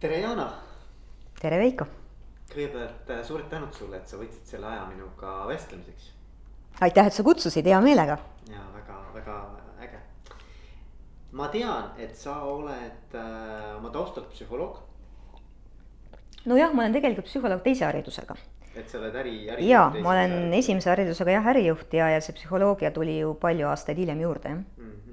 tere, Jana. tere, Veiko. kõigepealt äh, suured tänud sulle, et sa võtsid selle aja minuga vestlemiseks. aitäh, et sa kutsusid, hea meelega. ja väga, väga äge. ma tean, et sa oled äh, oma taustalt psühholoog. nojah, ma olen tegelikult psühholoog teise haridusega. et sa oled äri, äri. ja, ma olen esimese haridusega jah, ärijuht ja, ja see psühholoogia tuli ju palju aastaid hiljem juurde, jah mm.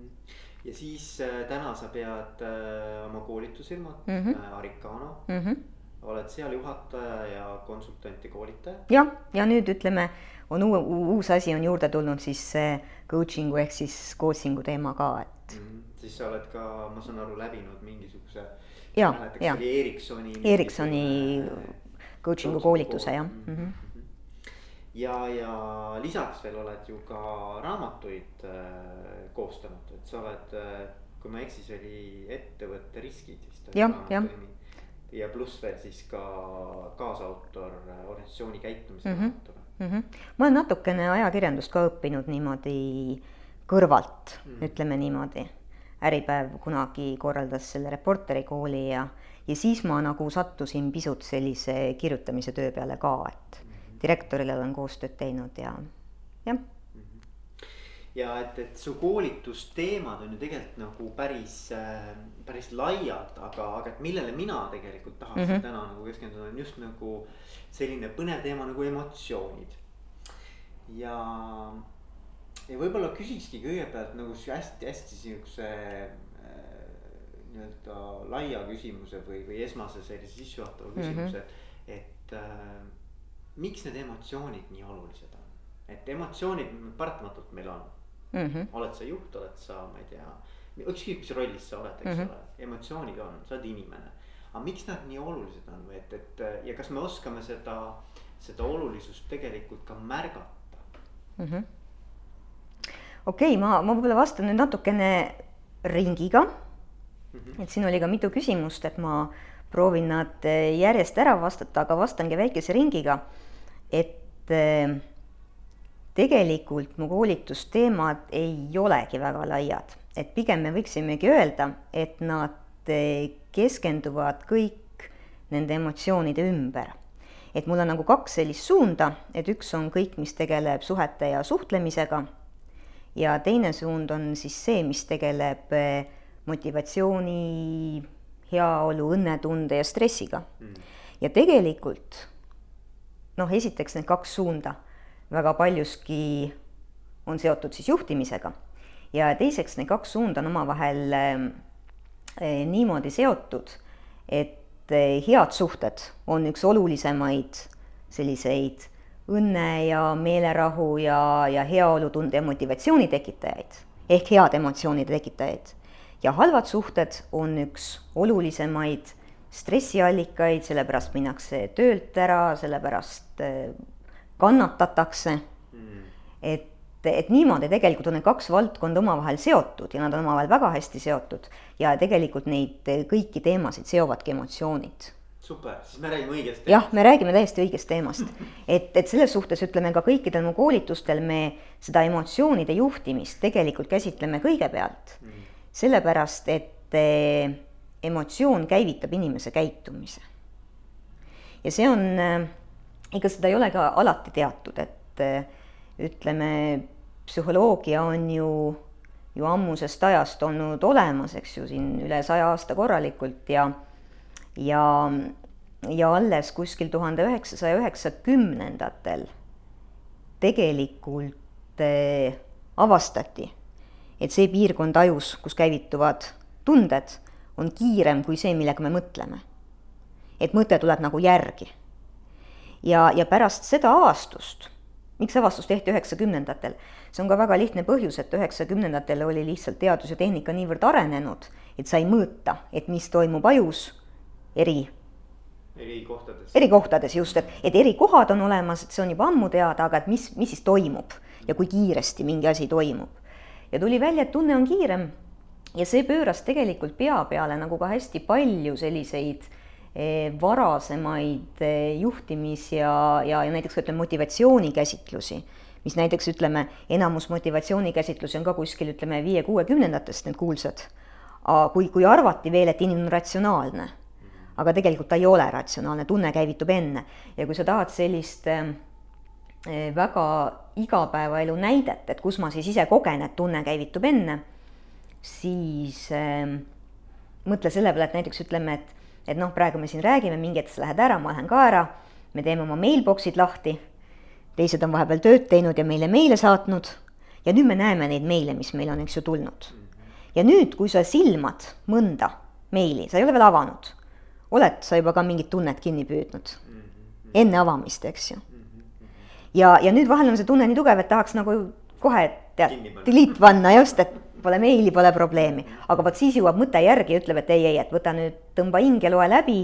-hmm ja siis äh, täna sa pead äh, oma koolitusfirmat mm. -hmm. Aricano mm. -hmm. oled seal juhataja ja konsultant ja koolitaja. jah, ja nüüd ütleme, on uue, uus asi on juurde tulnud siis see coaching'u ehk siis coaching'u teema ka, et mm. -hmm. siis sa oled ka, ma saan aru, läbinud mingisuguse. ja, ja. Ericssoni. Ericssoni coaching'u koolituse jah mm. -hmm. Ja, ja lisaks veel oled ju ka raamatuid äh, koostanud, et sa oled äh,, kui ma ei eksi, see oli ettevõtte riskid vist. jah, jah. ja pluss veel siis ka kaasautor äh, organisatsiooni käitumise Mhm. raamatule mm. -hmm. ma olen natukene ajakirjandust ka õppinud niimoodi kõrvalt mm, Mm. -hmm. ütleme niimoodi. Äripäev kunagi korraldas selle Reporteri kooli ja, ja siis ma nagu sattusin pisut sellise kirjutamise töö peale ka, et direktorile olen koostööd teinud ja jah. ja et, et su koolitusteemad on ju tegelikult nagu päris äh,, päris laiad, aga, aga et millele mina tegelikult tahaksin mm Mhm. -hmm. täna nagu keskenduda, on just nagu selline põnev teema nagu emotsioonid. ja, ja võib-olla küsikski kõigepealt nagu hästi-hästi siukse äh, nii-öelda laia küsimuse või, või esmase sellise sissejuhatava Mhm. küsimuse mm, -hmm. et äh, miks need emotsioonid nii olulised on? et emotsioonid paratamatult meil on Mm -hmm. oled sa juht, oled sa, ma ei tea, ükskõik mis rollis sa oled, eks mm -hmm. ole, emotsioonid on, sa oled inimene. aga miks nad nii olulised on või et, et ja kas me oskame seda, seda olulisust tegelikult ka märgata? mm -hmm. okei okay,, ma, ma võib-olla vastan nüüd natukene ringiga Mm -hmm. et siin oli ka mitu küsimust, et ma proovin nad järjest ära vastata, aga vastangi väikese ringiga. Et eh, tegelikult mu koolitusteemad ei olegi väga laiad, et pigem me võiksimegi öelda, et nad eh, keskenduvad kõik nende emotsioonide ümber. et mul on nagu kaks sellist suunda, et üks on kõik, mis tegeleb suhete ja suhtlemisega. Ja teine suund on siis see, mis tegeleb eh, motivatsiooni, heaolu, õnnetunde ja stressiga. Mm.. ja tegelikult noh, esiteks need kaks suunda väga paljuski on seotud siis juhtimisega. Ja teiseks need kaks suunda on omavahel eh, niimoodi seotud, et eh, head suhted on üks olulisemaid selliseid õnne ja meelerahu ja, ja heaolutunde ja motivatsiooni tekitajaid ehk head emotsioonide tekitajaid. Ja halvad suhted on üks olulisemaid stressiallikaid, sellepärast minnakse töölt ära, sellepärast eh, kannatatakse. Mm.. et, et niimoodi tegelikult on need kaks valdkonda omavahel seotud ja nad on omavahel väga hästi seotud ja tegelikult neid kõiki teemasid seovadki emotsioonid. Super, siis me räägime õigest teemast. jah, me räägime täiesti õigest teemast. et, et selles suhtes ütleme ka kõikidel mu koolitustel me seda emotsioonide juhtimist tegelikult käsitleme kõigepealt. Mm. Sellepärast, et eh, emotsioon käivitab inimese käitumise. ja see on, ega seda ei ole ka alati teatud, et eh, ütleme, psühholoogia on ju, ju ammusest ajast olnud olemas, eks ju, siin üle saja aasta korralikult ja, ja, ja alles kuskil tuhande üheksasaja üheksakümnendatel tegelikult eh, avastati et see piirkond ajus, kus käivituvad tunded, on kiirem kui see, millega me mõtleme. et mõte tuleb nagu järgi. ja, ja pärast seda avastust, miks avastus tehti üheksakümnendatel, see on ka väga lihtne põhjus, et üheksakümnendatel oli lihtsalt teadus ja tehnika niivõrd arenenud, et sai mõõta, et mis toimub ajus eri eri kohtades. eri kohtades just, et, et eri kohad on olemas, et see on juba ammu teada, aga et mis, mis siis toimub ja kui kiiresti mingi asi toimub ja tuli välja, et tunne on kiirem ja see pööras tegelikult pea peale nagu ka hästi palju selliseid eh, varasemaid eh, juhtimis- ja, ja, ja näiteks ütleme, motivatsioonikäsitlusi, mis näiteks ütleme, enamus motivatsioonikäsitlusi on ka kuskil ütleme viie-kuuekümnendatest need kuulsad. kui, kui arvati veel, et inimene on ratsionaalne. aga tegelikult ta ei ole ratsionaalne, tunne käivitub enne. ja kui sa tahad sellist äh, väga igapäevaelu näidet, et kus ma siis ise kogen, et tunne käivitub enne, siis äh, mõtle selle peale, et näiteks ütleme, et, et noh, praegu me siin räägime, mingi hetk sa lähed ära, ma lähen ka ära, me teeme oma mailbox'id lahti, teised on vahepeal tööd teinud ja meile meile saatnud ja nüüd me näeme neid meile, mis meil on, eks ju, tulnud. ja nüüd, kui sa silmad mõnda meili, sa ei ole veel avanud oled sa juba ka mingit tunnet kinni püüdnud enne avamist, eks ju. ja, ja nüüd vahel on see tunne nii tugev, et tahaks nagu kohe tead, delete panna just, et pole meili, pole probleemi. aga vot siis jõuab mõte järgi ja ütleb, et ei, ei, et võta nüüd, tõmba hing ja loe läbi.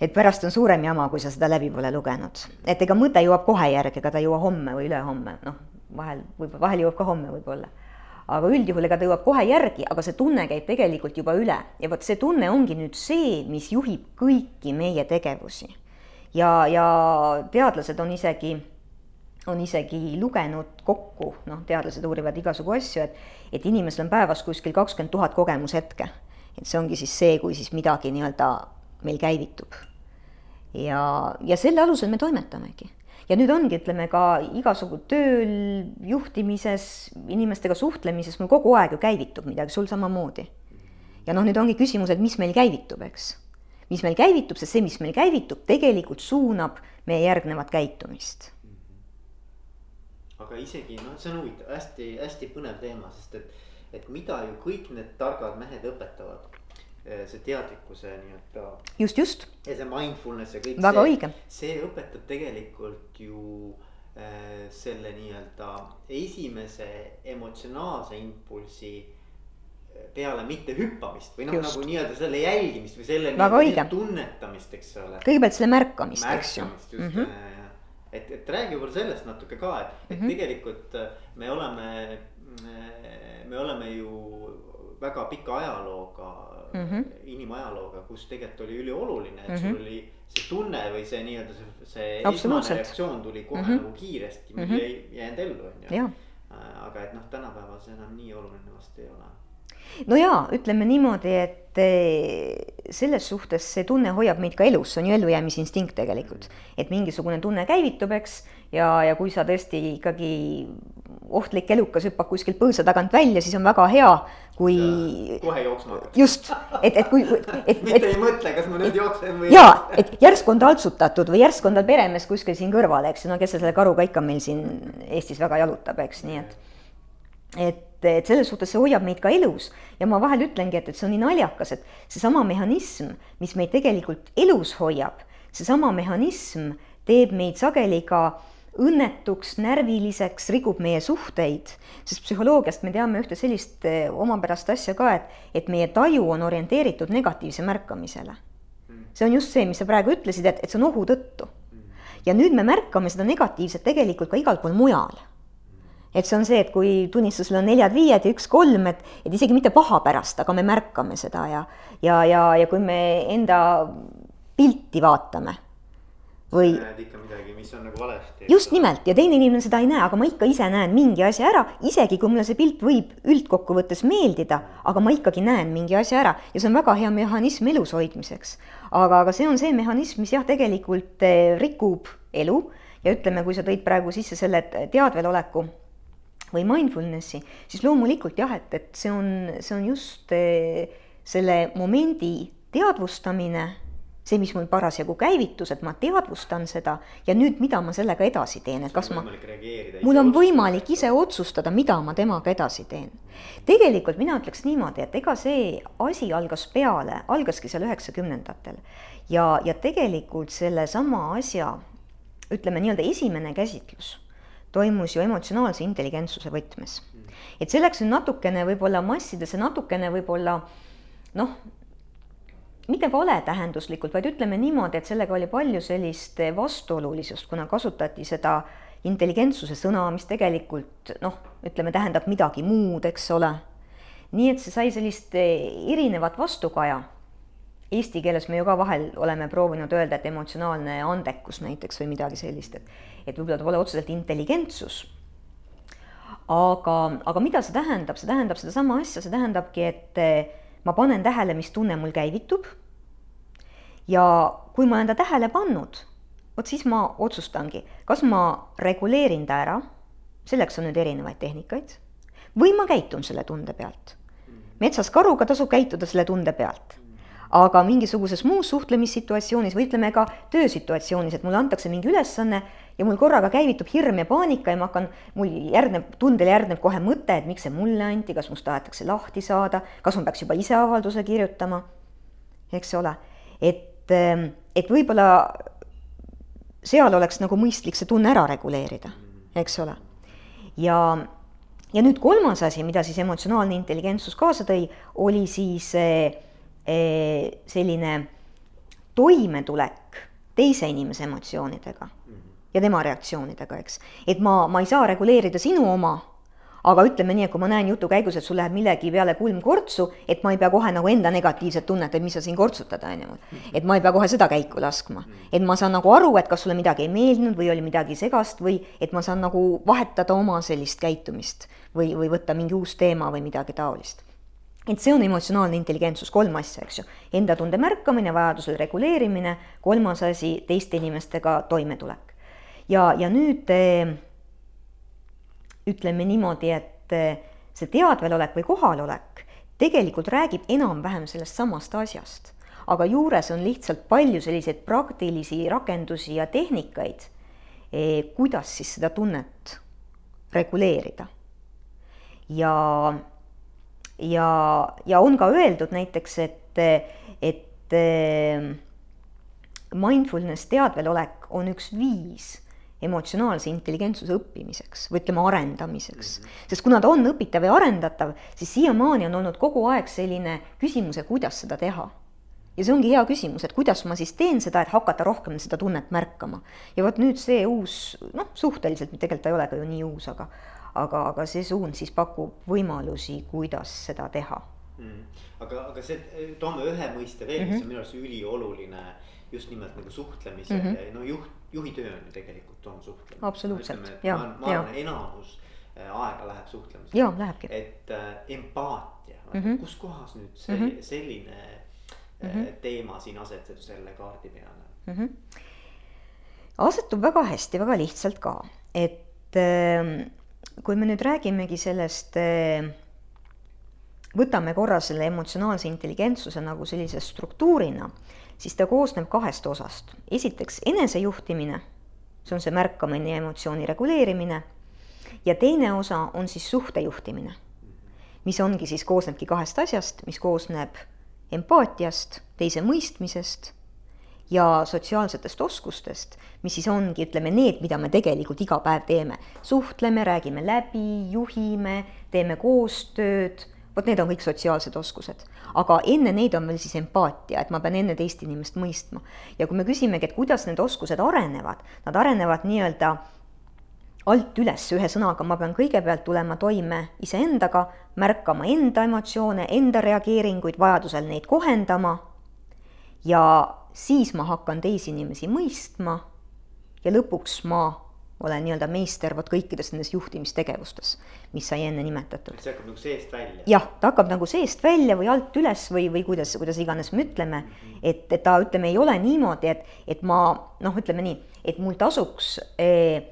et pärast on suurem jama, kui sa seda läbi pole lugenud. et ega mõte jõuab kohe järgi, ega ta ei jõua homme või ülehomme, noh, vahel võib, vahel jõuab ka homme võib-olla aga üldjuhul ega ta jõuab kohe järgi, aga see tunne käib tegelikult juba üle ja vot see tunne ongi nüüd see, mis juhib kõiki meie tegevusi. ja, ja teadlased on isegi, on isegi lugenud kokku, noh, teadlased uurivad igasugu asju, et, et inimesel on päevas kuskil kakskümmend tuhat kogemushetke. et see ongi siis see, kui siis midagi nii-öelda meil käivitub. ja, ja selle alusel me toimetamegi ja nüüd ongi, ütleme ka igasugu tööl, juhtimises, inimestega suhtlemises mul kogu aeg ju käivitub midagi, sul samamoodi. ja noh, nüüd ongi küsimus, et mis meil käivitub, eks. mis meil käivitub, sest see, mis meil käivitub, tegelikult suunab meie järgnevat käitumist. Aga isegi noh, see on huvitav hästi,, hästi-hästi põnev teema, sest et, et mida ju kõik need targad mehed õpetavad Eh, see teadlikkuse nii-öelda. just, just. ja see mindfulness ja kõik. väga õige. see õpetab tegelikult ju äh, selle nii-öelda esimese emotsionaalse impulsi eh, peale mitte hüppamist või noh, nagu nii-öelda selle jälgimist või selle tunnetamist, eks ole. kõigepealt selle märkamist, eks ju. märkamist, just mm. -hmm. Et, et räägi võib-olla sellest natuke ka, et mm, -hmm. et tegelikult me oleme, me oleme ju väga pika ajalooga mm -hmm. inimajalooga, kus tegelikult oli ülioluline, et mm -hmm. sul oli see tunne või see nii-öelda see, see esmane reaktsioon tuli kohe mm -hmm. nagu kiiresti mm, -hmm. ei jäänud ellu, on ju. Äh, aga et noh, tänapäeval see enam nii oluline vast ei ole no jaa, ütleme niimoodi, et eh, selles suhtes see tunne hoiab meid ka elus, see on ju ellujäämisinstinkt tegelikult. et mingisugune tunne käivitub, eks, ja, ja kui sa tõesti ikkagi ohtlik elukas hüppab kuskilt põõsa tagant välja, siis on väga hea, kui. kohe jooksma hakkad. just, et, et kui, et mitte ei mõtle, kas ma nüüd jooksen või. jaa, et järsku on taltsutatud või järsku on tal peremees kuskil siin kõrval, eks, no kes selle karuga ikka meil siin Eestis väga jalutab, eks, nii et. et, et selles suhtes see hoiab meid ka elus ja ma vahel ütlengi, et, et see on nii naljakas, et seesama mehhanism, mis meid tegelikult elus hoiab, seesama mehhanism teeb meid sageli ka õnnetuks, närviliseks, rikub meie suhteid, sest psühholoogiast me teame ühte sellist eh, omapärast asja ka, et, et meie taju on orienteeritud negatiivse märkamisele. see on just see, mis sa praegu ütlesid, et, et see on ohu tõttu. ja nüüd me märkame seda negatiivset tegelikult ka igal pool mujal. Et see on see, et kui tunnistusel on neljad-viied ja üks-kolm, et, et isegi mitte paha pärast, aga me märkame seda ja, ja, ja, ja kui me enda pilti vaatame või. näed ikka midagi, mis on nagu valesti. just nimelt ja teine inimene seda ei näe, aga ma ikka ise näen mingi asja ära, isegi kui mulle see pilt võib üldkokkuvõttes meeldida, aga ma ikkagi näen mingi asja ära ja see on väga hea mehhanism elus hoidmiseks. aga, aga see on see mehhanism, mis jah, tegelikult eh, rikub elu ja ütleme, kui sa tõid praegu sisse selle teadveloleku või mindfulness'i, siis loomulikult jah, et, et see on, see on just eh, selle momendi teadvustamine see, mis mul parasjagu käivitus, et ma teadvustan seda ja nüüd, mida ma sellega edasi teen, et kas ma, mul on võimalik ise otsustada, mida ma temaga edasi teen. tegelikult mina ütleks niimoodi, et ega see asi algas peale, algaski seal üheksakümnendatel ja, ja tegelikult sellesama asja, ütleme nii-öelda esimene käsitlus toimus ju emotsionaalse intelligentsuse võtmes. et selleks on natukene võib-olla massidesse, natukene võib-olla noh, mitte valetähenduslikult, vaid ütleme niimoodi, et sellega oli palju sellist vastuolulisust, kuna kasutati seda intelligentsuse sõna, mis tegelikult noh, ütleme, tähendab midagi muud, eks ole. nii et see sai sellist erinevat vastukaja. Eesti keeles me ju ka vahel oleme proovinud öelda, et emotsionaalne andekus näiteks või midagi sellist, et, et võib-olla ta pole otseselt intelligentsus. aga, aga mida see tähendab, see tähendab sedasama asja, see tähendabki, et ma panen tähele, mis tunne mul käivitub. Ja kui ma olen ta tähele pannud, vot siis ma otsustangi, kas ma reguleerin ta ära, selleks on nüüd erinevaid tehnikaid, või ma käitun selle tunde pealt. metsas karuga tasub käituda selle tunde pealt aga mingisuguses muus suhtlemissituatsioonis või ütleme ka töösituatsioonis, et mulle antakse mingi ülesanne ja mul korraga käivitub hirm ja paanika ja ma hakkan, mul järgneb, tundele järgneb kohe mõte, et miks see mulle anti, kas must tahetakse lahti saada, kas ma peaks juba ise avalduse kirjutama, eks ole. et, et võib-olla seal oleks nagu mõistlik see tunne ära reguleerida, eks ole. ja, ja nüüd kolmas asi, mida siis emotsionaalne intelligentsus kaasa tõi, oli siis eh, selline toimetulek teise inimese emotsioonidega ja tema reaktsioonidega, eks. et ma, ma ei saa reguleerida sinu oma, aga ütleme nii, et kui ma näen jutu käigus, et sul läheb millegi peale kulm kortsu, et ma ei pea kohe nagu enda negatiivset tunnet, et mis sa siin kortsutad, on ju. et ma ei pea kohe seda käiku laskma. et ma saan nagu aru, et kas sulle midagi ei meeldinud või oli midagi segast või et ma saan nagu vahetada oma sellist käitumist või, või võtta mingi uus teema või midagi taolist et see on emotsionaalne intelligentsus, kolm asja, eks ju. Enda tunde märkamine, vajadusel reguleerimine, kolmas asi, teiste inimestega toimetulek ja, ja nüüd eh, ütleme niimoodi, et eh, see teadvelolek või kohalolek tegelikult räägib enam-vähem sellest samast asjast, aga juures on lihtsalt palju selliseid praktilisi rakendusi ja tehnikaid, eh, kuidas siis seda tunnet reguleerida. ja, ja, ja on ka öeldud näiteks, et, et mindfulness, teadvelolek on üks viis emotsionaalse intelligentsuse õppimiseks või ütleme, arendamiseks. -hmm. sest kuna ta on õpitav ja arendatav, siis siiamaani on olnud kogu aeg selline küsimus, et kuidas seda teha. ja see ongi hea küsimus, et kuidas ma siis teen seda, et hakata rohkem seda tunnet märkama. ja vot nüüd see uus, noh, suhteliselt, tegelikult ta ei ole ka ju nii uus, aga aga, aga see suund siis pakub võimalusi, kuidas seda teha mm.. aga, aga see, toome ühe mõiste veel mm, -hmm. mis on minu arust ülioluline just nimelt nagu suhtlemise mm -hmm. ja no juht juhi töö on ju tegelikult on suhtlemine. absoluutselt, ja, ja. enamus äh, aega läheb suhtlemisele. ja lähebki. et äh, empaatia mm, -hmm. kus kohas nüüd see mm -hmm. selline mm -hmm. teema siin asetub selle kaardi peale mm? -hmm. asetub väga hästi, väga lihtsalt ka, et äh, kui me nüüd räägimegi sellest äh, võtame korra selle emotsionaalse intelligentsuse nagu sellise struktuurina, siis ta koosneb kahest osast. esiteks enesejuhtimine, see on see märkamine ja emotsiooni reguleerimine, ja teine osa on siis suhtejuhtimine, mis ongi siis, koosnebki kahest asjast, mis koosneb empaatiast, teise mõistmisest ja sotsiaalsetest oskustest, mis siis ongi, ütleme, need, mida me tegelikult iga päev teeme. suhtleme, räägime läbi, juhime, teeme koostööd vot need on kõik sotsiaalsed oskused. aga enne neid on veel siis empaatia, et ma pean enne teist inimest mõistma. ja kui me küsimegi, et kuidas need oskused arenevad, nad arenevad nii-öelda alt üles, ühesõnaga, ma pean kõigepealt tulema toime iseendaga, märkama enda emotsioone, enda reageeringuid, vajadusel neid kohendama ja siis ma hakkan teisi inimesi mõistma ja lõpuks ma olen nii-öelda meister vot kõikides nendes juhtimistegevustes, mis sai enne nimetatud. see hakkab nagu seest välja? jah, ta hakkab nagu seest välja või alt üles või, või kuidas, kuidas iganes me ütleme mm, -hmm. et, et ta, ütleme, ei ole niimoodi, et, et ma noh, ütleme nii, et mul tasuks eh,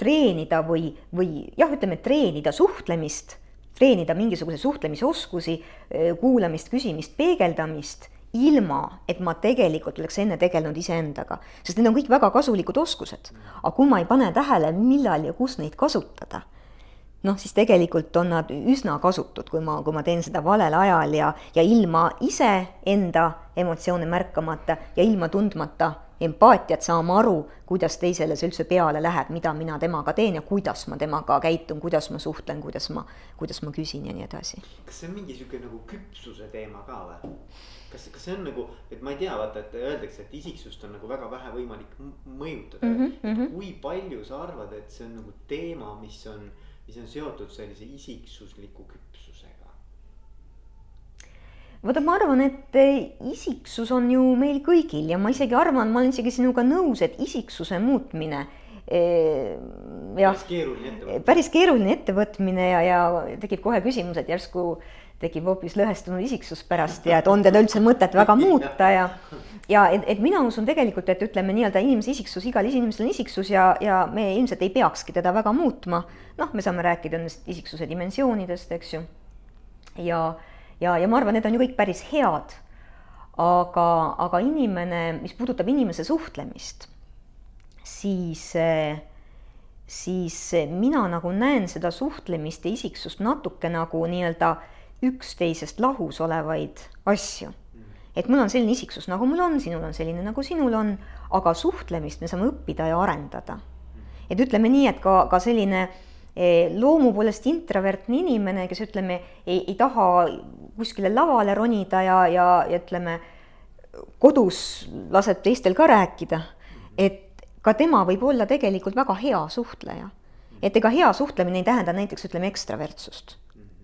treenida või, või jah, ütleme treenida suhtlemist, treenida mingisuguse suhtlemisoskusi, eh, kuulamist, küsimist, peegeldamist ilma, et ma tegelikult oleks enne tegelenud iseendaga, sest need on kõik väga kasulikud oskused. aga kui ma ei pane tähele, millal ja kus neid kasutada, noh, siis tegelikult on nad üsna kasutud, kui ma, kui ma teen seda valel ajal ja, ja ilma iseenda emotsioone märkamata ja ilma tundmata empaatiat, saama aru, kuidas teisele see üldse peale läheb, mida mina temaga teen ja kuidas ma temaga käitun, kuidas ma suhtlen, kuidas ma, kuidas ma küsin ja nii edasi. kas see on mingi sihuke nagu küpsuse teema ka või? kas, kas see on nagu, et ma ei tea, vaata, et öeldakse, et isiksust on nagu väga vähe võimalik mõjutada mm. -hmm. kui palju sa arvad, et see on nagu teema, mis on, mis on seotud sellise isiksusliku küpsusega? Vaata, ma arvan, et isiksus on ju meil kõigil ja ma isegi arvan, ma olen isegi sinuga nõus, et isiksuse muutmine eh, jah, päris keeruline ettevõtmine. päris keeruline ettevõtmine ja, ja tekib kohe küsimus, et järsku tekib hoopis lõhestunud isiksus pärast ja et on teda üldse mõtet väga muuta ja ja et, et mina usun tegelikult, et ütleme nii-öelda inimese isiksus, igal inimesel on isiksus ja, ja me ilmselt ei peakski teda väga muutma. noh, me saame rääkida nendest isiksuse dimensioonidest, eks ju. ja, ja, ja ma arvan, need on ju kõik päris head. aga, aga inimene, mis puudutab inimese suhtlemist, siis, siis mina nagu näen seda suhtlemist ja isiksust natuke nagu nii-öelda üksteisest lahus olevaid asju et mul on selline isiksus, nagu mul on, sinul on selline, nagu sinul on, aga suhtlemist me saame õppida ja arendada. et ütleme nii, et ka, ka selline eh, loomu poolest introvertne inimene, kes ütleme, ei, ei taha kuskile lavale ronida ja, ja, ja ütleme, kodus laseb teistel ka rääkida, et ka tema võib olla tegelikult väga hea suhtleja. et ega hea suhtlemine ei tähenda näiteks ütleme ekstravertsust.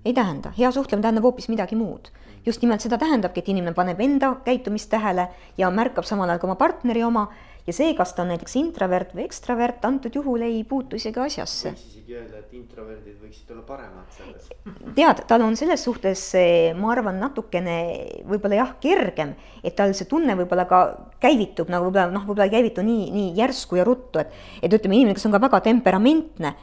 ei tähenda, hea suhtlemine tähendab hoopis midagi muud just nimelt seda tähendabki, et inimene paneb enda käitumist tähele ja märkab samal ajal ka oma partneri oma ja see, kas ta on näiteks introvert või ekstravert, antud juhul ei puutu isegi asjasse. võiks isegi öelda, et introverdid võiksid olla paremad selles. tead, tal on selles suhtes, ma arvan, natukene võib-olla jah, kergem, et tal see tunne võib-olla ka käivitub nagu võib-olla noh, võib-olla ei käivitu nii, nii järsku ja ruttu, et, et ütleme, inimene, kes on ka väga temperamentne,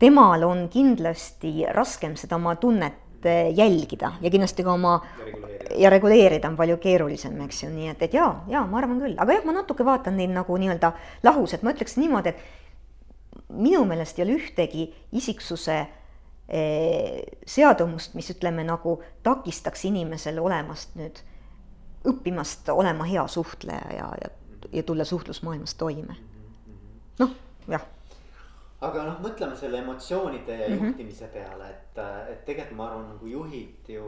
temal on kindlasti raskem seda oma tunnet Eh, jälgida ja kindlasti ka oma ja reguleerida. on palju keerulisem, eks ju, nii et, et jaa, jaa, ma arvan küll, aga jah, ma natuke vaatan neid nagu nii-öelda lahus, et ma ütleks niimoodi, et minu meelest ei ole ühtegi isiksuse eh, seadumust, mis ütleme nagu takistaks inimesel olemast nüüd, õppimast olema hea suhtleja ja, ja, ja tulla suhtlusmaailmas toime. noh, jah aga noh, mõtleme selle emotsioonide ja mm -hmm. juhtimise peale, et, et tegelikult ma arvan, nagu juhid ju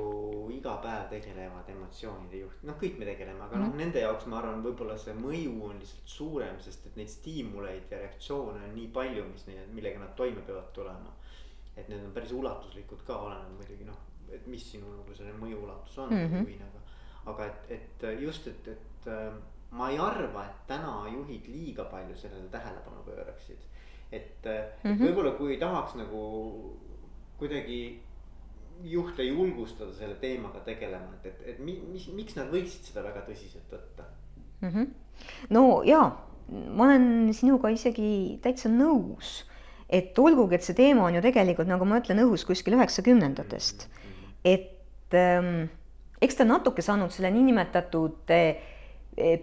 iga päev tegelevad emotsioonide juht-, noh, kõik me tegeleme, aga mm -hmm. noh, mhm. nende jaoks ma arvan, võib-olla see mõju on lihtsalt suurem, sest et neid stiimuleid ja reaktsioone on nii palju, mis neil, millega nad toime peavad tulema. et need on päris ulatuslikud ka, oleneb muidugi noh, et mis sinu nagu selle mõju ulatus on mm -hmm. juhina, aga. aga et, et just, et, et ma ei arva, et täna juhid liiga palju sellele tähelepanu pööraksid et mm, -hmm. et mhm. võib-olla kui tahaks nagu kuidagi juhte julgustada selle teemaga tegelema, et, et, et mi, mis, miks nad võiksid seda väga tõsiselt võtta mm? -hmm. no jaa, ma olen sinuga isegi täitsa nõus, et olgugi, et see teema on ju tegelikult, nagu ma ütlen, õhus kuskil üheksakümnendatest mm, -hmm. et ähm, eks ta natuke saanud selle niinimetatud äh,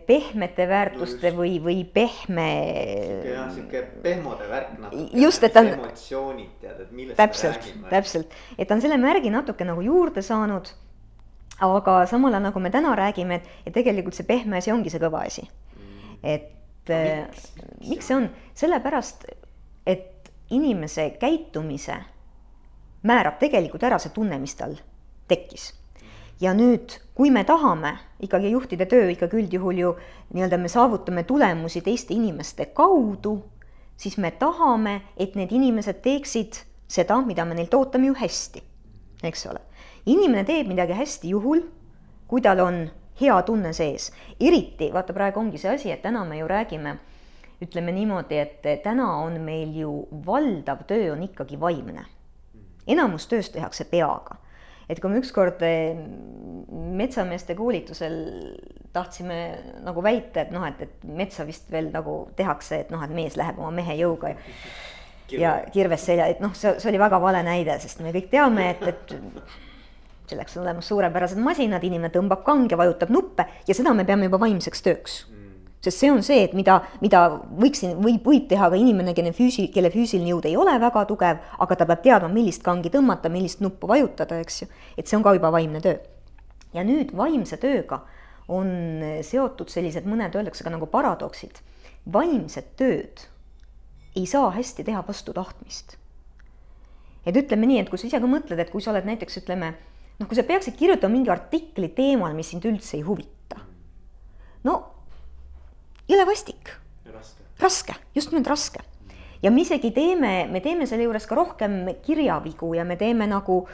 pehmete väärtuste no või, või pehme. jah, sihuke pehmode värk natuke. just, et ta on. emotsioonid tead, et millest täpselt, täpselt, et ta on selle märgi natuke nagu juurde saanud. aga samal ajal, nagu me täna räägime, et, et tegelikult see pehme asi ongi see kõva asi mm.. et äh, miks, miks, miks see on, sellepärast, et inimese käitumise määrab tegelikult ära see tunne, mis tal tekkis ja nüüd, kui me tahame ikkagi juhtide töö ikkagi üldjuhul ju nii-öelda me saavutame tulemusi teiste inimeste kaudu, siis me tahame, et need inimesed teeksid seda, mida me neilt ootame ju hästi, eks ole. inimene teeb midagi hästi juhul, kui tal on hea tunne sees, eriti vaata, praegu ongi see asi, et täna me ju räägime, ütleme niimoodi, et täna on meil ju valdav töö on ikkagi vaimne. enamus tööst tehakse peaga et kui me ükskord eh, metsameeste koolitusel tahtsime nagu väita, et noh, et, et metsa vist veel nagu tehakse, et noh, et mees läheb oma mehe jõuga ja Kirve. ja kirves selja, et noh, see, see oli väga vale näide, sest me kõik teame, et, et selleks on olemas suurepärased masinad, inimene tõmbab kange, vajutab nuppe ja seda me peame juba vaimseks tööks sest see on see, et mida, mida võiksin, võib, võib teha ka inimene, kelle füüsi-, kelle füüsiline jõud ei ole väga tugev, aga ta peab teadma, millist kangi tõmmata, millist nuppu vajutada, eks ju. et see on ka juba vaimne töö. ja nüüd vaimse tööga on seotud sellised mõned, öeldakse ka nagu paradoksid. vaimset tööd ei saa hästi teha vastu tahtmist. et ütleme nii, et kui sa ise ka mõtled, et kui sa oled näiteks ütleme, noh, kui sa peaksid kirjutama mingi artikli teemal, mis sind üldse ei huvita. no jõle vastik. raske, just nimelt raske. ja me isegi teeme, me teeme selle juures ka rohkem kirjavigu ja me teeme nagu,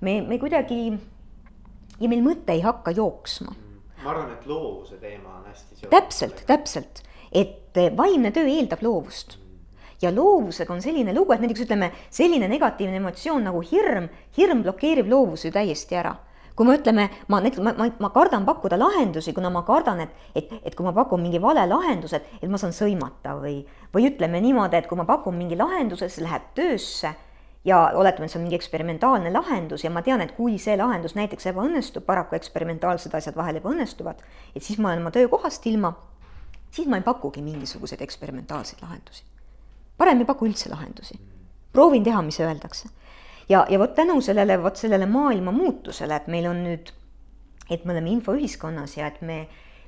me, me kuidagi ja meil mõte ei hakka jooksma. Mm. ma arvan, et loovuse teema on hästi seotud. täpselt, täpselt, et vaimne töö eeldab loovust mm. ja loovusega on selline lugu, et näiteks ütleme, selline negatiivne emotsioon nagu hirm, hirm blokeerib loovuse täiesti ära kui me ütleme, ma näiteks, ma, ma, ma kardan pakkuda lahendusi, kuna ma kardan, et, et, et kui ma pakun mingi vale lahenduse, et ma saan sõimata või, või ütleme niimoodi, et kui ma pakun mingi lahenduse, see läheb töösse ja oletame, et see on mingi eksperimentaalne lahendus ja ma tean, et kui see lahendus näiteks ebaõnnestub, paraku eksperimentaalsed asjad vahel ebaõnnestuvad, et siis ma olen oma töökohast ilma, siis ma ei pakugi mingisuguseid eksperimentaalseid lahendusi. parem ei paku üldse lahendusi. proovin teha, mis öeldakse ja, ja vot tänu sellele, vot sellele maailma muutusele, et meil on nüüd, et me oleme infoühiskonnas ja et me,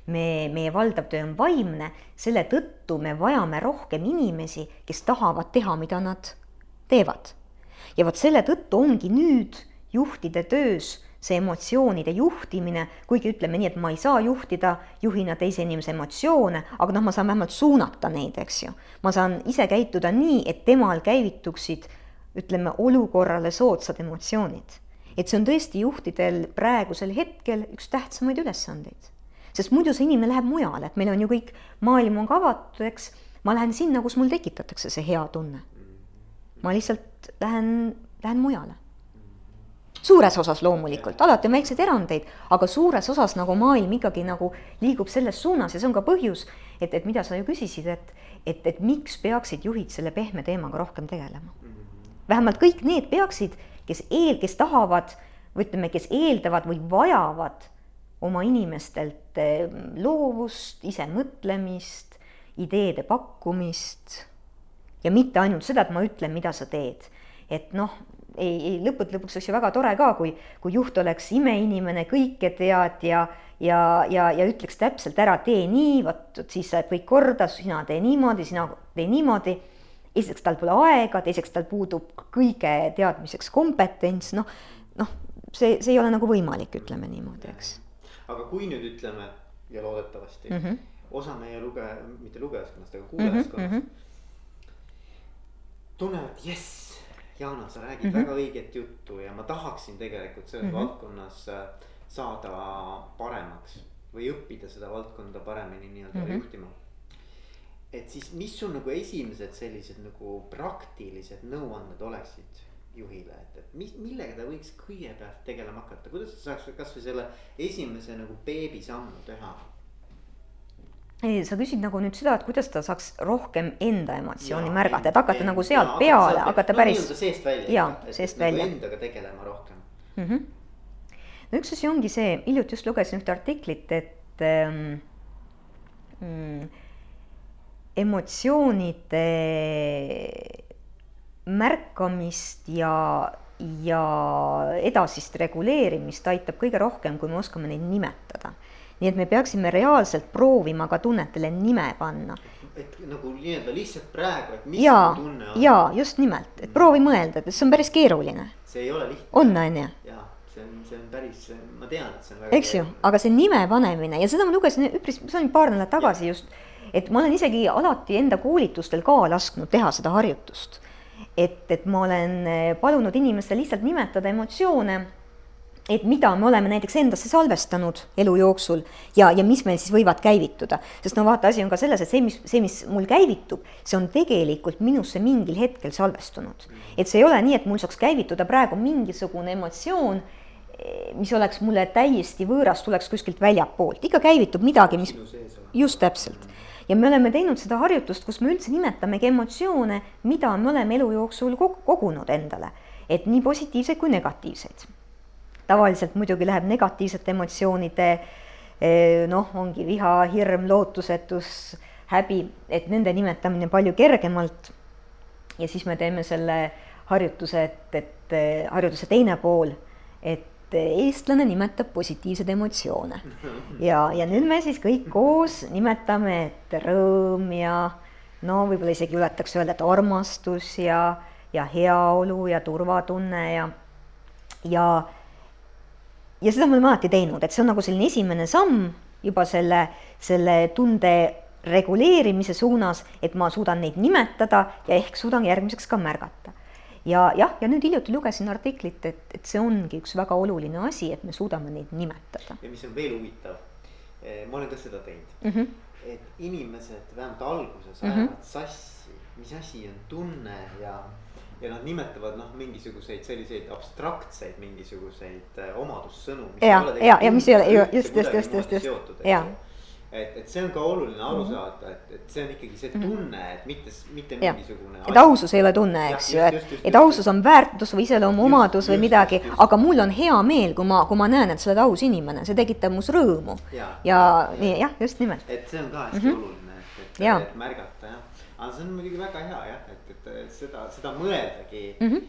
me, meie valdav töö on vaimne, selle tõttu me vajame rohkem inimesi, kes tahavad teha, mida nad teevad. ja vot selle tõttu ongi nüüd juhtide töös see emotsioonide juhtimine, kuigi ütleme nii, et ma ei saa juhtida juhina teise inimese emotsioone, aga noh, ma saan vähemalt suunata neid, eks ju. ma saan ise käituda nii, et temal käivituksid ütleme, olukorrale soodsad emotsioonid. et see on tõesti juhtidel praegusel hetkel üks tähtsamaid ülesandeid. sest muidu see inimene läheb mujale, et meil on ju kõik, maailm on ka avatud, eks, ma lähen sinna, kus mul tekitatakse see hea tunne. ma lihtsalt lähen, lähen mujale suures osas loomulikult, alati on väikseid erandeid, aga suures osas nagu maailm ikkagi nagu liigub selles suunas ja see on ka põhjus, et, et mida sa ju küsisid, et, et, et miks peaksid juhid selle pehme teemaga rohkem tegelema vähemalt kõik need peaksid, kes eel, kes tahavad või ütleme, kes eeldavad või vajavad oma inimestelt eh, loovust, isemõtlemist, ideede pakkumist ja mitte ainult seda, et ma ütlen, mida sa teed. et noh, ei, ei lõppude lõpuks oleks ju väga tore ka, kui, kui juht oleks imeinimene, kõike tead ja ja, ja, ja ütleks täpselt ära, tee nii, vot siis saab kõik korda, sina tee niimoodi, sina tee niimoodi esiteks tal pole aega, teiseks tal puudub kõige teadmiseks kompetents, noh, noh, see, see ei ole nagu võimalik, ütleme niimoodi, eks. aga kui nüüd ütleme ja loodetavasti mm -hmm. osa meie lugeja, mitte lugejaskonnast, aga kuulajaskonnast mm -hmm. tunnevad, jess, Jana, sa räägid mm -hmm. väga õiget juttu ja ma tahaksin tegelikult selles mm -hmm. valdkonnas äh, saada paremaks või õppida seda valdkonda paremini nii-öelda mm -hmm. juhtima et siis, mis sul nagu esimesed sellised nagu praktilised nõuanded oleksid juhile, et, et mis, millega ta võiks kõigepealt tegelema hakata, kuidas ta saaks kasvõi selle esimese nagu beebisammu teha? ei, sa küsid nagu nüüd seda, et kuidas ta saaks rohkem enda emotsiooni ja, märgata, et hakata en, nagu sealt ja, peale, hakata päris. seest välja. jaa, seest nagu välja. endaga tegelema rohkem mm. -hmm. no üks asi ongi see, hiljuti just lugesin ühte artiklit, et ähm, mm, emotsioonide märkamist ja, ja edasist reguleerimist aitab kõige rohkem, kui me oskame neid nimetada. nii et me peaksime reaalselt proovima ka tunnetele nime panna. et nagu nii-öelda lihtsalt praegu, et mis ja, tunne on. jaa, just nimelt, et proovi mõelda, et see on päris keeruline. see ei ole lihtne. on, on ju? jaa, see on, see on päris, ma tean, et see on väga eks ju, aga see nime panemine ja seda ma lugesin üpris, see oli paar nädalat tagasi ja. just et ma olen isegi alati enda koolitustel ka lasknud teha seda harjutust. et, et ma olen eh, palunud inimestel lihtsalt nimetada emotsioone, et mida me oleme näiteks endasse salvestanud elu jooksul ja, ja mis meil siis võivad käivituda. sest no vaata, asi on ka selles, et see, mis, see, mis mul käivitub, see on tegelikult minusse mingil hetkel salvestunud. et see ei ole nii, et mul saaks käivituda praegu mingisugune emotsioon mis oleks mulle täiesti võõras, tuleks kuskilt väljapoolt, ikka käivitub midagi, mis just täpselt ja me oleme teinud seda harjutust, kus me üldse nimetamegi emotsioone, mida me oleme elu jooksul kogunud endale, et nii positiivseid kui negatiivseid. tavaliselt muidugi läheb negatiivsete emotsioonide eh, noh, ongi viha, hirm, lootusetus, häbi, et nende nimetamine palju kergemalt. ja siis me teeme selle harjutuse, et, et eh, harjutuse teine pool, et eestlane nimetab positiivseid emotsioone. ja, ja nüüd me siis kõik koos nimetame, et rõõm ja no võib-olla isegi juletaks öelda, et armastus ja, ja heaolu ja turvatunne ja, ja, ja seda me oleme alati teinud, et see on nagu selline esimene samm juba selle, selle tunde reguleerimise suunas, et ma suudan neid nimetada ja ehk suudan järgmiseks ka märgata ja jah, ja nüüd hiljuti lugesin artiklit, et, et see ongi üks väga oluline asi, et me suudame neid nimetada. ja mis on veel huvitav, eh, ma olen ka seda teinud mm, -hmm. et inimesed vähemalt alguses ajavad mm -hmm. sassi, mis asi on tunne ja, ja nad nimetavad noh, mingisuguseid selliseid abstraktseid mingisuguseid äh, omadussõnu. ja, ja, ja mis ei ole, just, just, just, just, just, ja et, et see on ka oluline aru mhm. saada, et, et see on ikkagi see mhm. tunne, et mitte, mitte ja. mingisugune. et ausus ei ole tunne, eks ju, et, et ausus on väärtus või iseloomuomadus või midagi, aga mul on hea meel, kui ma, kui ma näen, et sa oled aus inimene, see tekitab mus rõõmu. ja, ja nii jah, just nimelt. et see on ka hästi mm -hmm. oluline, et, et, et märgata jah, aga see on muidugi väga hea jah, et, et seda, seda mõeldagi mm. -hmm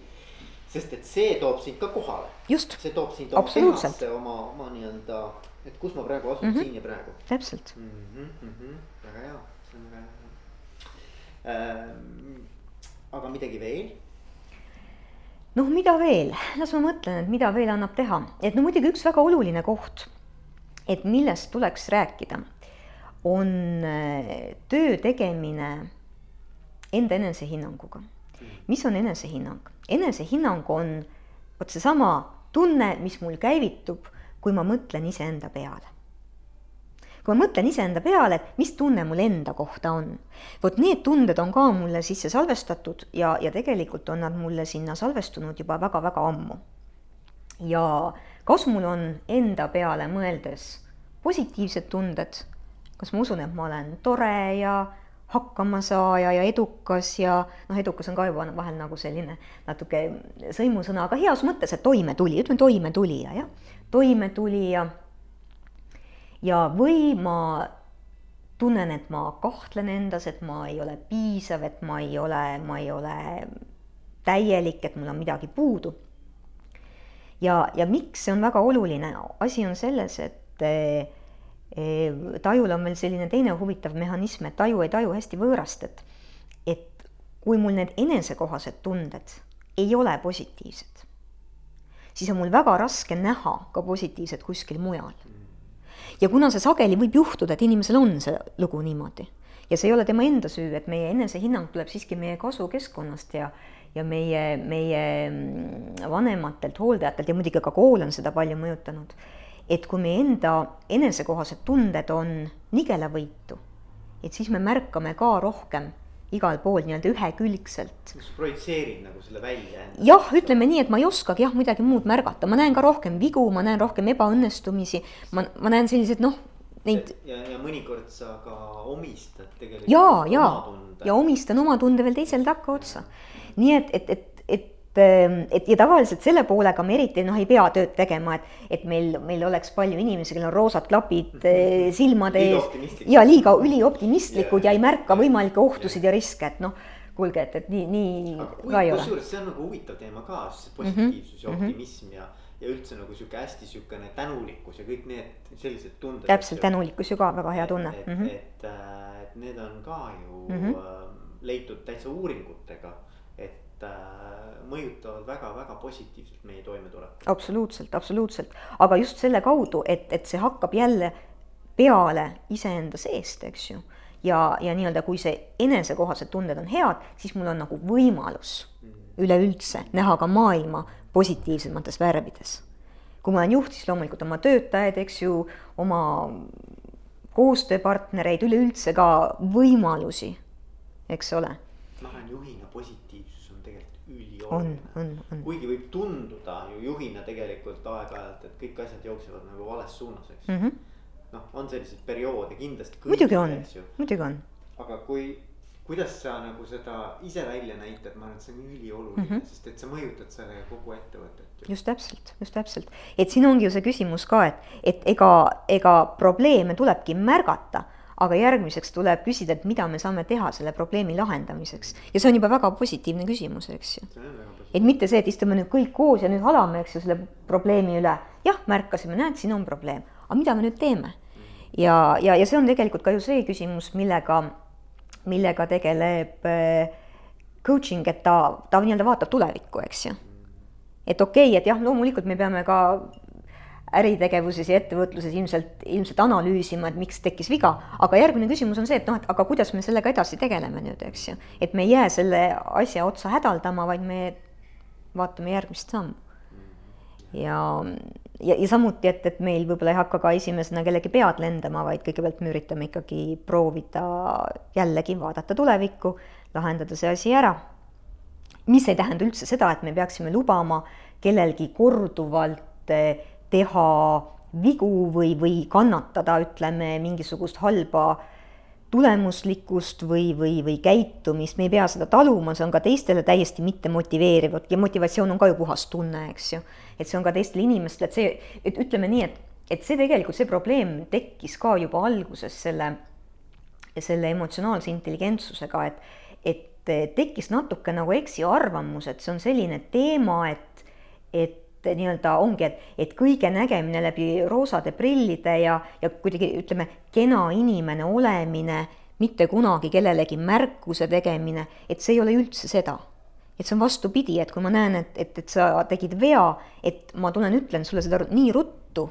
sest et see toob sind ka kohale. see toob sind oma kehasse, oma, oma nii-öelda et kus ma praegu asun mm, -hmm. siin ja praegu. täpselt mm. -hmm, mm -hmm. väga hea, see on väga hea ähm,. aga midagi veel? noh, mida veel, las ma mõtlen, et mida veel annab teha, et no muidugi üks väga oluline koht, et millest tuleks rääkida, on äh, töö tegemine enda enesehinnanguga. mis on enesehinnang? enesehinnang on vot seesama tunne, mis mul käivitub kui ma mõtlen iseenda peale. kui ma mõtlen iseenda peale, et mis tunne mul enda kohta on, vot need tunded on ka mulle sisse salvestatud ja, ja tegelikult on nad mulle sinna salvestunud juba väga-väga ammu. ja kas mul on enda peale mõeldes positiivsed tunded, kas ma usun, et ma olen tore ja hakkamasaaja ja edukas ja noh, edukas on ka juba vahel nagu selline natuke sõimusõna, aga heas mõttes, et toimetulija, ütleme toimetulija, jah, toimetulija. ja või ma tunnen, et ma kahtlen endas, et ma ei ole piisav, et ma ei ole, ma ei ole täielik, et mul on midagi puudu. ja, ja miks see on väga oluline, asi on selles, et tajul on veel selline teine huvitav mehhanism, et taju ei taju hästi võõrast, et, et kui mul need enesekohased tunded ei ole positiivsed, siis on mul väga raske näha ka positiivset kuskil mujal. ja kuna see sageli võib juhtuda, et inimesel on see lugu niimoodi ja see ei ole tema enda süü, et meie enesehinnang tuleb siiski meie kasvukeskkonnast ja ja meie, meie mm, vanematelt, hooldajatelt ja muidugi ka kool on seda palju mõjutanud et kui meie enda enesekohased tunded on nigelavõitu, et siis me märkame ka rohkem igal pool nii-öelda ühekülgselt. sa projitseerid nagu selle välja? jah, ütleme nii, et ma ei oskagi jah midagi muud märgata, ma näen ka rohkem vigu, ma näen rohkem ebaõnnestumisi, ma, ma näen selliseid noh, neid. ja, ja mõnikord sa ka omistad tegelikult. ja, ja, ja omistan oma tunde veel teisele takkaotsa. nii et, et, et Ehm, et ja tavaliselt selle poolega me eriti noh, ei pea tööd tegema, et, et meil, meil oleks palju inimesi, kellel on roosad klapid eh, silmade ees ja liiga ülioptimistlikud ja, ja ei märka võimalikke ohtusid ja riske, et noh, kuulge, et, et nii, nii Aga ka ei ole. kusjuures see on nagu huvitav teema ka, see positiivsus mm -hmm. ja mhm. optimism mm -hmm. ja ja üldse nagu sihuke hästi sihukene tänulikkus ja kõik need sellised tunded. täpselt, tänulikkus ju ka väga hea tunne. et mm, -hmm. et, äh, et need on ka ju mm -hmm. leitud täitsa uuringutega, et mõjutavad väga-väga positiivselt meie toimetulekut. absoluutselt, absoluutselt, aga just selle kaudu, et, et see hakkab jälle peale iseenda seest, eks ju. ja, ja nii-öelda, kui see enesekohased tunded on head, siis mul on nagu võimalus mm. üleüldse näha ka maailma positiivsemates värvides. kui ma olen juht, siis loomulikult oma töötajaid, eks ju, oma koostööpartnereid, üleüldse ka võimalusi, eks ole. ma olen juhina positiivne on, on, on. kuigi võib tunduda ju juhina tegelikult aeg-ajalt, et kõik asjad jooksevad nagu vales suunas, eks mm -hmm.. noh, on selliseid perioode kindlasti. muidugi on, muidugi on. aga kui, kuidas sa nagu seda ise välja näitad, ma arvan, et see on ülioluline mm, -hmm. sest et sa mõjutad sellega kogu ettevõtet. just täpselt, just täpselt, et siin ongi ju see küsimus ka, et, et ega, ega probleeme tulebki märgata aga järgmiseks tuleb küsida, et mida me saame teha selle probleemi lahendamiseks. ja see on juba väga positiivne küsimus, eks ju. et mitte see, et istume nüüd kõik koos ja nüüd halame, eks ju, selle probleemi üle. jah, märkasime, näed, siin on probleem, aga mida me nüüd teeme? ja, ja, ja see on tegelikult ka ju see küsimus, millega, millega tegeleb äh, coaching, et ta, ta nii-öelda vaatab tulevikku, eks ju. et okei okay,, et jah, loomulikult me peame ka äritegevuses ja ettevõtluses ilmselt, ilmselt analüüsima, et miks tekkis viga, aga järgmine küsimus on see, et noh, et aga kuidas me sellega edasi tegeleme nüüd, eks ju. et me ei jää selle asja otsa hädaldama, vaid me vaatame järgmist sammu. ja, ja, ja samuti, et, et meil võib-olla ei hakka ka esimesena kellegi pead lendama, vaid kõigepealt me üritame ikkagi proovida jällegi vaadata tulevikku, lahendada see asi ära. mis ei tähenda üldse seda, et me peaksime lubama kellelgi korduvalt eh, teha vigu või, või kannatada, ütleme, mingisugust halba tulemuslikkust või, või, või käitumist, me ei pea seda taluma, see on ka teistele täiesti mitte motiveeriv ja motivatsioon on ka ju puhas tunne, eks ju. et see on ka teistele inimestele, et see, et ütleme nii, et, et see tegelikult, see probleem tekkis ka juba alguses selle, selle emotsionaalse intelligentsusega, et, et tekkis natuke nagu eksiarvamus, et see on selline teema, et, et nii-öelda ongi, et, et kõige nägemine läbi roosade prillide ja, ja kuidagi ütleme, kena inimene olemine, mitte kunagi kellelegi märkuse tegemine, et see ei ole üldse seda. et see on vastupidi, et kui ma näen, et, et, et sa tegid vea, et ma tulen, ütlen sulle seda nii ruttu,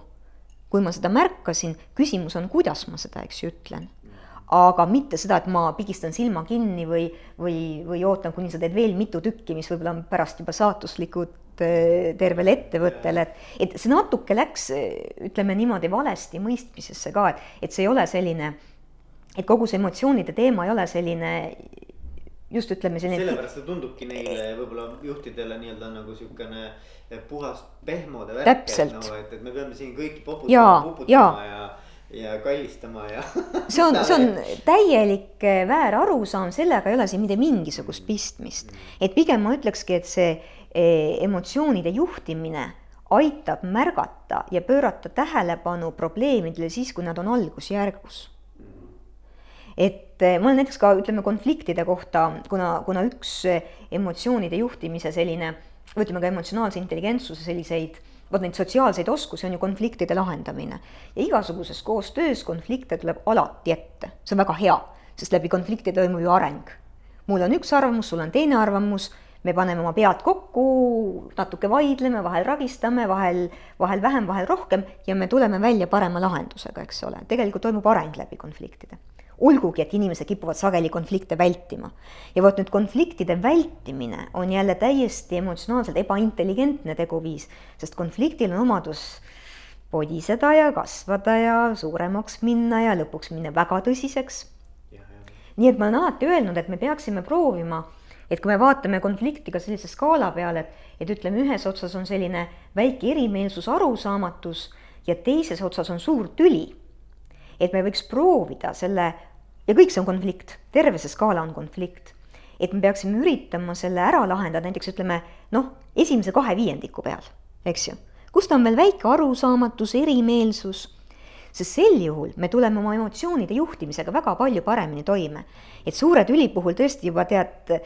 kui ma seda märkasin, küsimus on, kuidas ma seda, eks ju, ütlen aga mitte seda, et ma pigistan silma kinni või, või, või ootan, kuni sa teed veel mitu tükki, mis võib-olla on pärast juba saatuslikud tervele ettevõttele, et, et see natuke läks, ütleme niimoodi, valesti mõistmisesse ka, et, et see ei ole selline, et kogu see emotsioonide teema ei ole selline just ütleme selline. sellepärast ta tundubki neile võib-olla juhtidele nii-öelda nagu niisugune puhas pehmode värk, et noh, et, et me peame siin kõiki poputama, poputama ja, ja ja kallistama ja see on, see on täielik eh, väär arusaam, sellega ei ole siin mitte mingisugust pistmist. et pigem ma ütlekski, et see eh, emotsioonide juhtimine aitab märgata ja pöörata tähelepanu probleemidele siis, kui nad on algusjärgus. et eh, ma olen näiteks ka ütleme konfliktide kohta, kuna, kuna üks emotsioonide juhtimise selline või ütleme ka emotsionaalse intelligentsuse selliseid vot neid sotsiaalseid oskusi on ju konfliktide lahendamine. ja igasuguses koostöös konflikte tuleb alati ette, see on väga hea, sest läbi konflikti toimub ju areng. mul on üks arvamus, sul on teine arvamus, me paneme oma pead kokku, natuke vaidleme, vahel ragistame, vahel, vahel vähem, vahel rohkem ja me tuleme välja parema lahendusega, eks ole, tegelikult toimub areng läbi konfliktide olgugi, et inimesed kipuvad sageli konflikte vältima. ja vot nüüd konfliktide vältimine on jälle täiesti emotsionaalselt ebaintelligentne teguviis, sest konfliktil on omadus podiseda ja kasvada ja suuremaks minna ja lõpuks minna väga tõsiseks. nii et ma olen alati öelnud, et me peaksime proovima, et kui me vaatame konflikti ka sellise skaala peal, et, et ütleme, ühes otsas on selline väike erimeelsus, arusaamatus ja teises otsas on suur tüli et me võiks proovida selle ja kõik see on konflikt, terve see skaala on konflikt. et me peaksime üritama selle ära lahendada näiteks ütleme noh, esimese kahe viiendiku peal, eks ju. kus ta on veel väike arusaamatus, erimeelsus, sest sel juhul me tuleme oma emotsioonide juhtimisega väga palju paremini toime. et suure tüli puhul tõesti juba tead.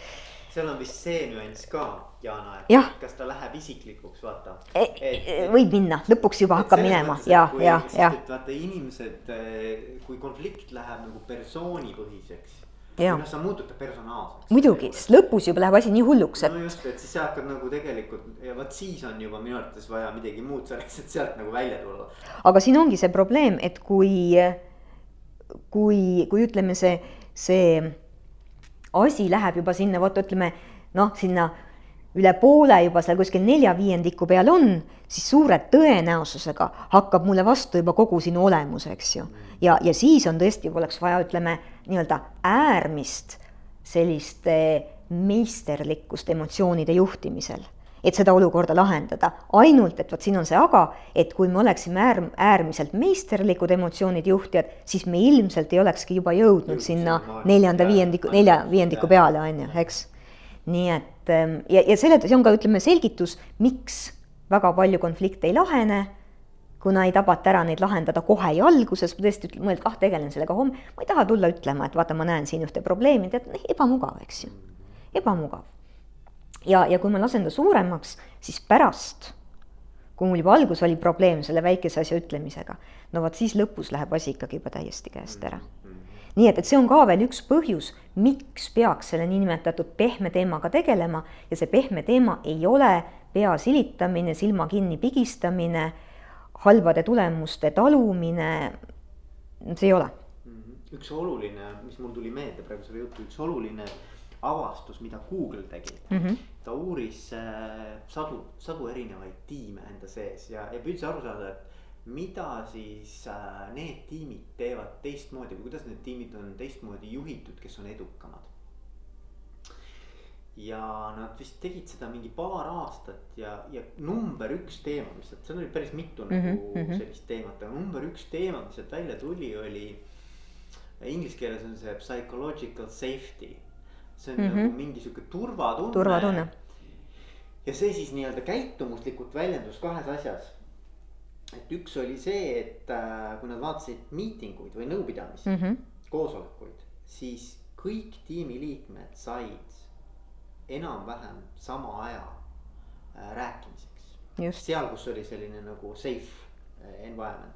Seal on vist see nüanss ka Jana, et kas ta läheb isiklikuks, vaata. E, e, võib minna, lõpuks juba hakkab minema ja, ja, ja. vaata inimesed, eh, kui konflikt läheb nagu persoonipõhiseks. Ja. noh, sa muutud ta personaalseks. muidugi, sest lõpus juba läheb asi nii hulluks, et. no just, et siis sa hakkad nagu tegelikult ja vot siis on juba minu arvates vaja midagi muud selleks, et sealt nagu välja tulla. aga siin ongi see probleem, et kui, kui, kui ütleme, see, see asi läheb juba sinna, vot ütleme noh, sinna üle poole juba seal kuskil nelja viiendiku peal on, siis suure tõenäosusega hakkab mulle vastu juba kogu sinu olemus, eks ju. ja, ja siis on tõesti, oleks vaja, ütleme nii-öelda äärmist sellist meisterlikkust emotsioonide juhtimisel, et seda olukorda lahendada. ainult, et vot siin on see aga, et kui me oleksime äärm-, äärmiselt meisterlikud emotsioonide juhtijad, siis me ilmselt ei olekski juba jõudnud sinna neljanda viiendiku, nelja viiendiku peale, on ju, eks. Nii et ähm, ja, ja selle, see on ka, ütleme, selgitus, miks väga palju konflikte ei lahene, kuna ei tabata ära neid lahendada kohe ja alguses, tõesti mõelda, ah, tegelen sellega homme, ma ei taha tulla ütlema, et vaata, ma näen siin ühte probleemi, tead, ebamugav, eks ju, ebamugav. Ja, ja kui ma lasen ta suuremaks, siis pärast, kui mul juba alguses oli probleem selle väikese asja ütlemisega, no vot siis lõpus läheb asi ikkagi juba täiesti käest ära. Nii et, et see on ka veel üks põhjus, miks peaks selle niinimetatud pehme teemaga tegelema. Ja see pehme teema ei ole pea silitamine, silma kinni pigistamine, halbade tulemuste talumine, see ei ole. Üks oluline, mis mul tuli meelde praegu selle jutu, üks oluline avastus, mida Google tegi mm. -hmm. ta uuris äh, sadu, sadu erinevaid tiime enda sees ja, ja püüdis aru saada, et mida siis äh, need tiimid teevad teistmoodi või kuidas need tiimid on teistmoodi juhitud, kes on edukamad? ja nad vist tegid seda mingi paar aastat ja, ja number üks teema, mis sealt, seal oli päris mitu mm -hmm, nagu mm -hmm. sellist teemat, aga number üks teema, mis sealt välja tuli, oli. Inglise keeles on see psychological safety, see on mm -hmm. nagu mingi sihuke turvatunne. turvatunne. ja see siis nii-öelda käitumuslikult väljendus kahes asjas. et üks oli see, et äh, kui nad vaatasid miitinguid või nõupidamisi mm, -hmm. koosolekuid, siis kõik tiimiliikmed said enam-vähem sama aja äh, rääkimiseks. seal, kus oli selline nagu safe äh, environment.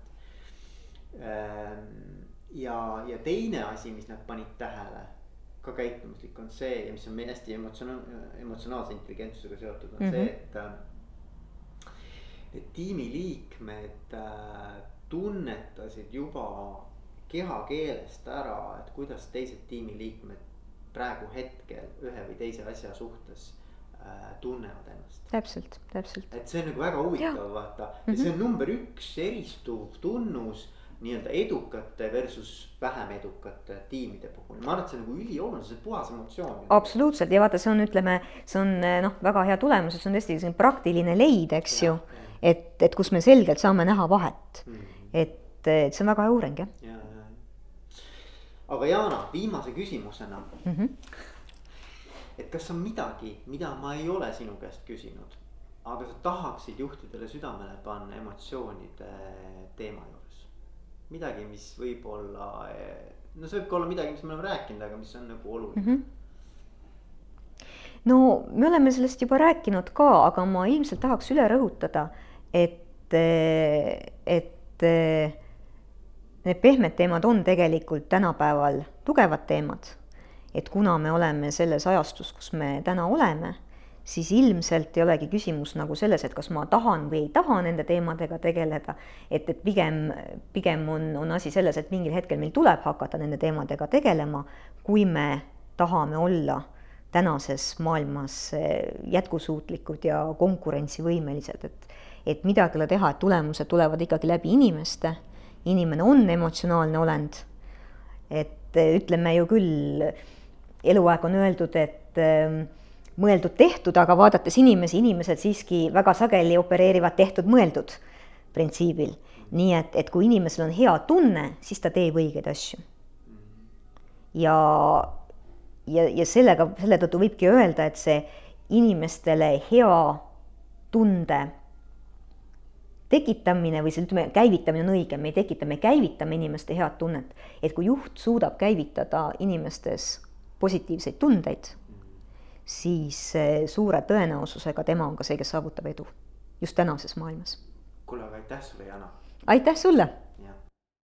Ähm, ja, ja teine asi, mis nad panid tähele, ka käitumuslik on see ja mis on meie hästi emotsionaal-, emotsionaalse intelligentsusega seotud, on mm -hmm. see, et. Äh, et tiimiliikmed tunnetasid juba kehakeelest ära, et kuidas teised tiimiliikmed praegu hetkel ühe või teise asja suhtes äh, tunnevad ennast. täpselt, täpselt. et see on nagu väga huvitav vaata ja mm -hmm. see on number üks eristuv tunnus nii-öelda edukate versus vähem edukate tiimide puhul, ma arvan, et see on nagu ülioluline, see on puhas emotsioon. absoluutselt ja vaata, see on, ütleme, see on noh, väga hea tulemus, et see on tõesti selline praktiline leid, eks ja, ju. et, et kus me selgelt saame näha vahet mm, -hmm. et, et see on väga hea uuring jah ja aga Jana, viimase küsimusena mm. -hmm. et kas on midagi, mida ma ei ole sinu käest küsinud, aga sa tahaksid juhtidele südamele panna emotsioonide teema juures? Midagi, mis võib-olla, no see võib ka olla midagi, mis me oleme rääkinud, aga mis on nagu oluline mm. -hmm no me oleme sellest juba rääkinud ka, aga ma ilmselt tahaks üle rõhutada, et, et need pehmed teemad on tegelikult tänapäeval tugevad teemad. et kuna me oleme selles ajastus, kus me täna oleme, siis ilmselt ei olegi küsimus nagu selles, et kas ma tahan või ei taha nende teemadega tegeleda. et, et pigem, pigem on, on asi selles, et mingil hetkel meil tuleb hakata nende teemadega tegelema, kui me tahame olla tänases maailmas jätkusuutlikud ja konkurentsivõimelised, et et midagi ei ole teha, et tulemused tulevad ikkagi läbi inimeste inimene on emotsionaalne olend. et eh, ütleme ju küll, eluaeg on öeldud, et eh, mõeldud-tehtud, aga vaadates inimesi, inimesed siiski väga sageli opereerivad tehtud-mõeldud printsiibil. nii et, et kui inimesel on hea tunne, siis ta teeb õigeid asju. ja, ja, ja sellega, selle tõttu võibki öelda, et see inimestele hea tunde tekitamine või see, ütleme, käivitamine on õige, me ei tekita, me käivitame inimeste head tunnet. et kui juht suudab käivitada inimestes positiivseid tundeid, siis suure tõenäosusega tema on ka see, kes saavutab edu just tänases maailmas. kuule, aga aitäh sulle, Jana. aitäh sulle